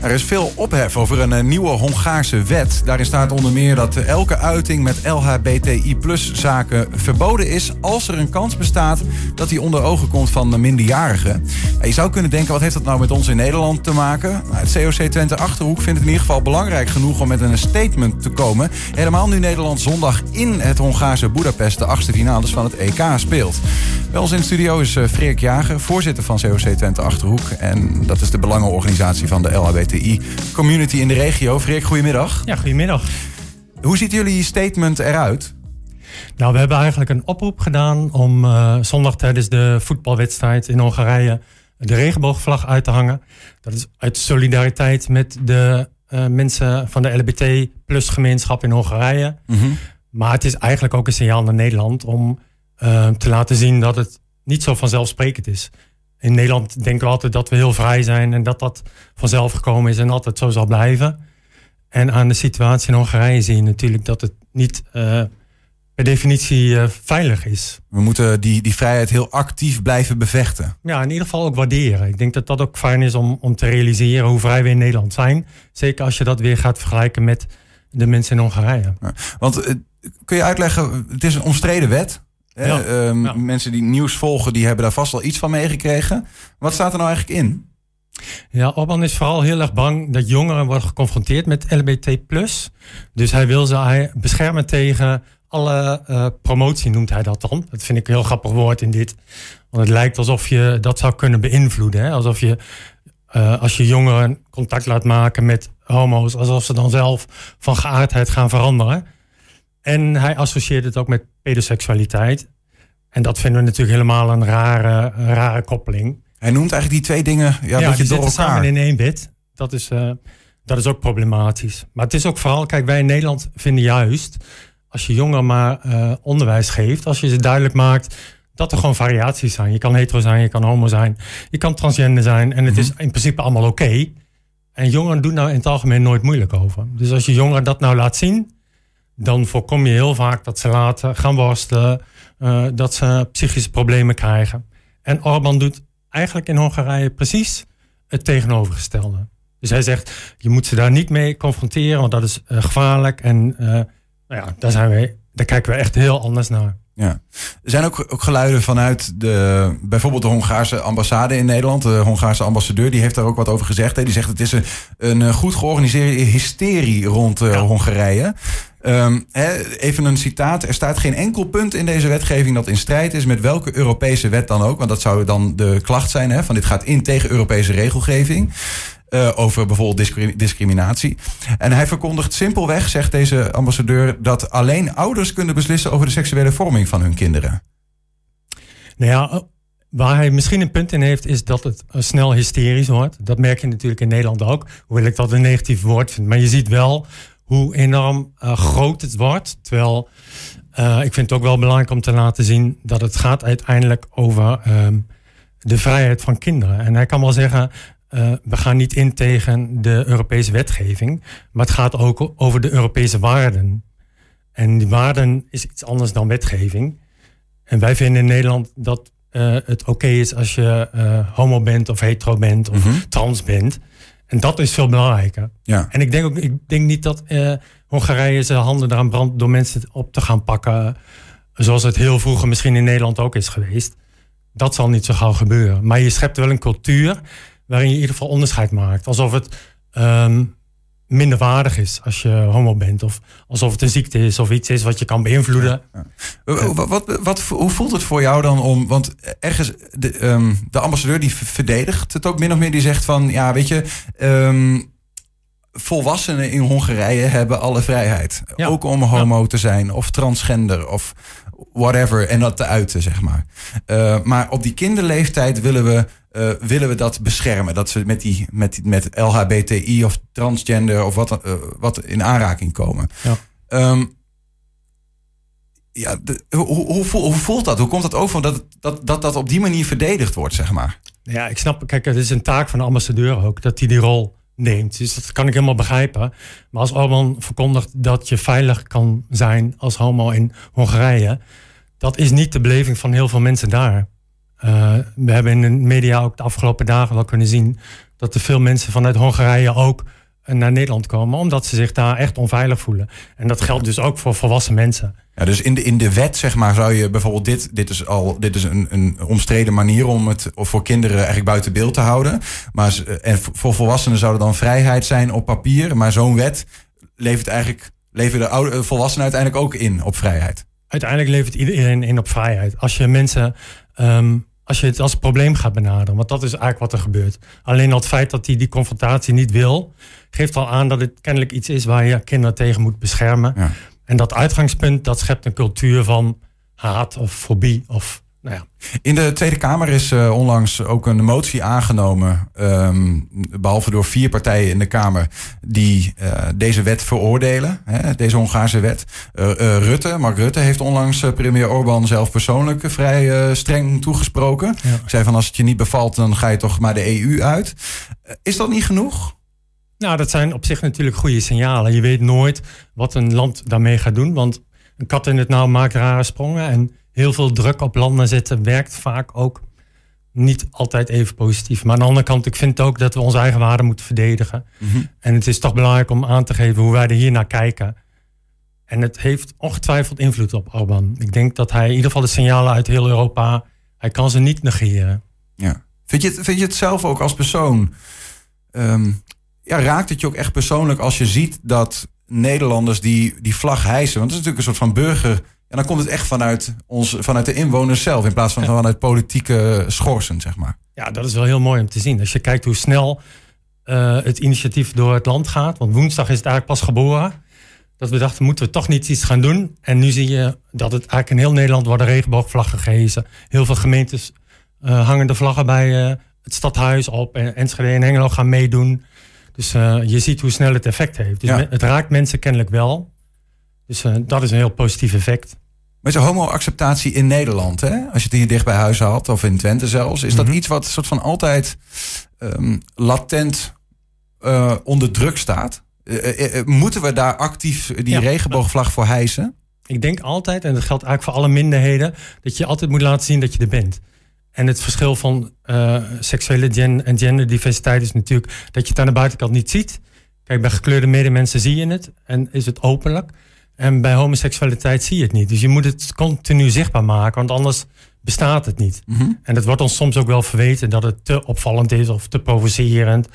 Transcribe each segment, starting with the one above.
Er is veel ophef over een eh, nieuwe Hongaarse wet. Daarin staat onder meer dat elke uiting met LHBTI-zaken verboden is... als er een kans bestaat dat die onder ogen komt van minderjarigen. Je zou kunnen denken, wat heeft dat nou met ons in Nederland te maken? Nou, het COC Twente Achterhoek vindt het in ieder geval belangrijk genoeg... om met een statement te komen. Helemaal nu Nederland zondag in het Hongaarse Budapest... de achtste finales van het EK speelt. Bij ons in de studio is eh, Freek Jager, voorzitter van COC Twente Achterhoek. En dat is de belangenorganisatie van de LHBTI-community in de regio. Freek, goedemiddag. Ja, goedemiddag. Hoe ziet jullie statement eruit? Nou, we hebben eigenlijk een oproep gedaan om uh, zondag tijdens de voetbalwedstrijd in Hongarije de regenboogvlag uit te hangen. Dat is uit solidariteit met de uh, mensen van de LBT plus gemeenschap in Hongarije. Mm -hmm. Maar het is eigenlijk ook een signaal naar Nederland om uh, te laten zien dat het niet zo vanzelfsprekend is. In Nederland denken we altijd dat we heel vrij zijn en dat dat vanzelf gekomen is en altijd zo zal blijven. En aan de situatie in Hongarije zie je natuurlijk dat het niet uh, per definitie uh, veilig is. We moeten die, die vrijheid heel actief blijven bevechten. Ja, in ieder geval ook waarderen. Ik denk dat dat ook fijn is om, om te realiseren hoe vrij we in Nederland zijn. Zeker als je dat weer gaat vergelijken met de mensen in Hongarije. Ja, want uh, kun je uitleggen, het is een omstreden wet. Ja, um, ja. Mensen die nieuws volgen, die hebben daar vast wel iets van meegekregen. Wat staat er nou eigenlijk in? Ja, Orban is vooral heel erg bang dat jongeren worden geconfronteerd met LBT+. Dus hij wil ze beschermen tegen alle uh, promotie, noemt hij dat dan. Dat vind ik een heel grappig woord in dit. Want het lijkt alsof je dat zou kunnen beïnvloeden. Hè? Alsof je, uh, als je jongeren contact laat maken met homo's... alsof ze dan zelf van geaardheid gaan veranderen... En hij associeert het ook met pedoseksualiteit. En dat vinden we natuurlijk helemaal een rare, een rare koppeling. Hij noemt eigenlijk die twee dingen ja, ja een beetje die door elkaar. samen in één bit. Dat is, uh, dat is ook problematisch. Maar het is ook vooral, kijk, wij in Nederland vinden juist... als je jongeren maar uh, onderwijs geeft, als je ze duidelijk maakt... dat er gewoon variaties zijn. Je kan hetero zijn, je kan homo zijn, je kan transgender zijn. En het mm -hmm. is in principe allemaal oké. Okay. En jongeren doen nou in het algemeen nooit moeilijk over. Dus als je jongeren dat nou laat zien dan voorkom je heel vaak dat ze laten gaan worstelen, uh, dat ze psychische problemen krijgen. En Orbán doet eigenlijk in Hongarije precies het tegenovergestelde. Dus hij zegt, je moet ze daar niet mee confronteren, want dat is uh, gevaarlijk. En uh, nou ja, daar, zijn wij, daar kijken we echt heel anders naar. Ja. Er zijn ook, ook geluiden vanuit de, bijvoorbeeld de Hongaarse ambassade in Nederland. De Hongaarse ambassadeur die heeft daar ook wat over gezegd. Hè. Die zegt het is een, een goed georganiseerde hysterie rond uh, ja. Hongarije. Um, he, even een citaat. Er staat geen enkel punt in deze wetgeving dat in strijd is met welke Europese wet dan ook. Want dat zou dan de klacht zijn. Hè, van dit gaat in tegen Europese regelgeving. Uh, over bijvoorbeeld discriminatie. En hij verkondigt simpelweg, zegt deze ambassadeur, dat alleen ouders kunnen beslissen over de seksuele vorming van hun kinderen. Nou ja, waar hij misschien een punt in heeft, is dat het snel hysterisch wordt. Dat merk je natuurlijk in Nederland ook. Hoewel ik dat een negatief woord vind. Maar je ziet wel hoe enorm groot het wordt. Terwijl ik vind het ook wel belangrijk om te laten zien dat het gaat uiteindelijk over um, de vrijheid van kinderen. En hij kan wel zeggen, uh, we gaan niet in tegen de Europese wetgeving, maar het gaat ook over de Europese waarden. En die waarden is iets anders dan wetgeving. En wij vinden in Nederland dat het oké okay is als je homo bent of hetero bent of mm -hmm. trans bent. En dat is veel belangrijker. Ja. En ik denk ook, ik denk niet dat Hongarije zijn handen eraan brandt door mensen op te gaan pakken. Zoals het heel vroeger misschien in Nederland ook is geweest. Dat zal niet zo gauw gebeuren. Maar je schept wel een cultuur waarin je in ieder geval onderscheid maakt. Alsof het um, minder waardig is als je homo bent. Of alsof het een ziekte is of iets is wat je kan beïnvloeden. Ja. Wat, wat, wat, hoe voelt het voor jou dan om... Want ergens, de, um, de ambassadeur die verdedigt het ook min of meer. Die zegt van, ja weet je... Um, volwassenen in Hongarije hebben alle vrijheid. Ja. Ook om homo te zijn of transgender of whatever. En dat te uiten, zeg maar. Uh, maar op die kinderleeftijd willen we uh, willen we dat beschermen. Dat ze met, die, met, met LHBTI of transgender of wat, uh, wat in aanraking komen. Ja. Um, ja, de, hoe, hoe, hoe, voelt dat? Hoe komt dat over dat, dat dat dat op die manier verdedigd wordt, zeg maar? Ja, ik snap, kijk, het is een taak van de ambassadeur ook, dat hij die rol neemt. Dus dat kan ik helemaal begrijpen. Maar als Orban verkondigt dat je veilig kan zijn als homo in Hongarije, dat is niet de beleving van heel veel mensen daar. we hebben in de media ook de afgelopen dagen wel kunnen zien dat er veel mensen vanuit Hongarije ook naar Nederland komen, omdat ze zich daar echt onveilig voelen. En dat geldt dus ook voor volwassen mensen. Ja, dus in de, in de wet, zeg maar, zou je bijvoorbeeld dit, dit is al, dit is een, een omstreden manier om het voor kinderen eigenlijk buiten beeld te houden. Maar en voor volwassenen zou er dan vrijheid zijn op papier. Maar zo'n wet levert eigenlijk, levert de oude, volwassenen uiteindelijk ook in op vrijheid. Uiteindelijk levert iedereen in op vrijheid. Als je mensen ehm, als je het als probleem gaat benaderen. Want dat is eigenlijk wat er gebeurt. Alleen al het feit dat hij die confrontatie niet wil, geeft al aan dat het kennelijk iets is waar je kinderen tegen moet beschermen. Ja. En dat uitgangspunt, dat schept een cultuur van haat of fobie of nou ja. In de Tweede Kamer is uh, onlangs ook een motie aangenomen, um, behalve door vier partijen in de Kamer, die uh, deze wet veroordelen, hè, deze Hongaarse wet. Uh, Rutte, Mark Rutte heeft onlangs premier Orbán zelf persoonlijk vrij streng toegesproken. Ja. Ik zei van als het je niet bevalt, dan ga je toch maar de EU uit. is dat niet genoeg? Nou, dat zijn op zich natuurlijk goede signalen. Je weet nooit wat een land daarmee gaat doen, want een kat in het nauw maakt rare sprongen en heel veel druk op landen zetten werkt vaak ook niet altijd even positief. Maar aan de andere kant, ik vind ook dat we onze eigen waarden moeten verdedigen. Mhm. En het is toch belangrijk om aan te geven hoe wij er hier naar kijken. En het heeft ongetwijfeld invloed op Orbán. Ik denk dat hij in ieder geval de signalen uit heel Europa, hij kan ze niet negeren. Ja. Vind, je het, vind je het zelf ook als persoon? Ehm, ja, raakt het je ook echt persoonlijk als je ziet dat Nederlanders die, die vlag hijsen? Want het is natuurlijk een soort van burger en dan komt het echt vanuit, ons, vanuit de inwoners zelf, in plaats van vanuit politieke schorsen, zeg maar. Ja, dat is wel heel mooi om te zien. Als je kijkt hoe snel uh, het initiatief door het land gaat. Want woensdag is het eigenlijk pas geboren. Dat we dachten, moeten we toch niet iets gaan doen? En nu zie je dat het eigenlijk in heel Nederland worden regenboogvlaggen gehezen. Heel veel gemeentes uh, hangen de vlaggen bij uh, het stadhuis op. En Enschede en Hengelo gaan meedoen. Dus je ziet hoe snel het effect heeft. Dus het raakt mensen kennelijk wel. Dus dat is een heel positief effect. Maar is homo-acceptatie in Nederland, hè? als je het hier dicht bij huis haalt, of in Twente zelfs, is dat mhm. iets wat soort van altijd um, latent uh, onder druk staat? Uh, uh, moeten we daar actief die regenboogvlag voor hijsen? Ik denk altijd, en dat geldt eigenlijk voor alle minderheden, dat je altijd moet laten zien dat je er bent. En het verschil van seksuele gen en genderdiversiteit is natuurlijk dat je het aan de buitenkant niet ziet. Kijk, bij gekleurde medemensen zie je het en is het openlijk. En bij homoseksualiteit zie je het niet. Dus je moet het continu zichtbaar maken, want anders bestaat het niet. Mhm. En het wordt ons soms ook wel verweten dat het te opvallend is of te provocerend.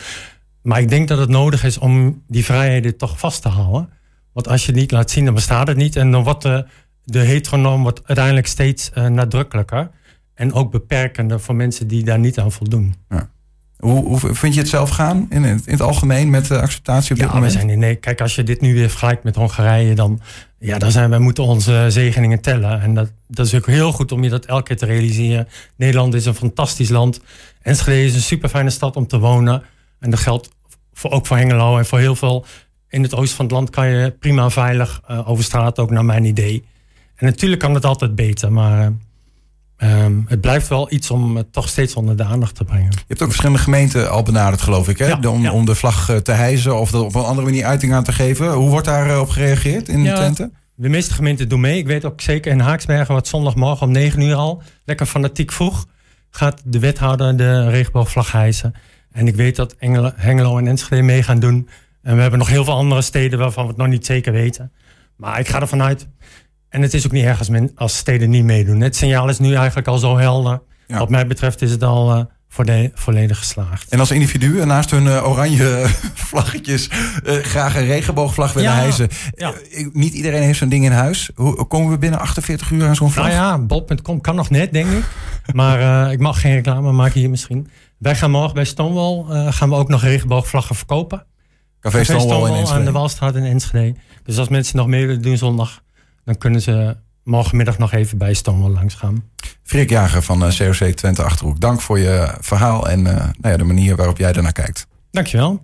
Maar ik denk dat het nodig is om die vrijheden toch vast te houden. Want als je het niet laat zien, dan bestaat het niet. En dan wordt de, de heteronorm wordt uiteindelijk steeds uh, nadrukkelijker. En ook beperkender voor mensen die daar niet aan voldoen. Ja. Hoe, hoe vind je het zelf gaan in, in het algemeen met de acceptatie op dit ja, moment? We zijn, nee, kijk, als je dit nu weer vergelijkt met Hongarije, dan, ja, dan zijn wij moeten onze zegeningen tellen. En dat, dat is ook heel goed om je dat elke keer te realiseren. Nederland is een fantastisch land. Enschede is een super fijne stad om te wonen. En dat geldt voor, ook voor Hengelo en voor heel veel. In het oosten van het land kan je prima veilig uh, over straat, ook naar mijn idee. En natuurlijk kan het altijd beter, maar Um, het blijft wel iets om het toch steeds onder de aandacht te brengen. Je hebt ook verschillende gemeenten al benaderd, geloof ik, hè? Ja, om, om, de vlag eh, te hijsen of dat op een andere manier uiting aan te geven. Hoe wordt daarop gereageerd in ja, Twente? De meeste gemeenten doen mee. Ik weet ook zeker in Haaksbergen, wat zondagmorgen om 9 uur al, lekker fanatiek vroeg, gaat de wethouder de regenboogvlag hijsen. En ik weet dat Engelo, Hengelo en Enschede mee gaan doen. En we hebben nog heel veel andere steden waarvan we het nog niet zeker weten. Maar ik ga ervan uit en het is ook niet erg als, men, als steden niet meedoen. Het signaal is nu eigenlijk al zo helder. Wat mij betreft is het al uh, de, volledig geslaagd. En als individuen naast hun uh, oranje vlaggetjes uh, graag een regenboogvlag willen ja, hijsen. Ja. niet iedereen heeft zo'n ding in huis. Hoe komen we binnen 48 uur aan zo'n vlag? Nou ja, bol.com kan nog net, denk ik. maar ik mag geen reclame maken hier misschien. Wij gaan morgen bij Stonewall gaan we ook nog regenboogvlaggen verkopen. Café, Café Stonewall, Stonewall in Enschede. aan de Walstraat in Enschede. Dus als mensen nog meer willen doen zondag dan kunnen ze morgenmiddag nog even bij Stonewall langs gaan. Freek Jager van COC eh, Twente Achterhoek, dank voor je verhaal en uh, nou ja, de manier waarop jij ernaar kijkt. Dankjewel.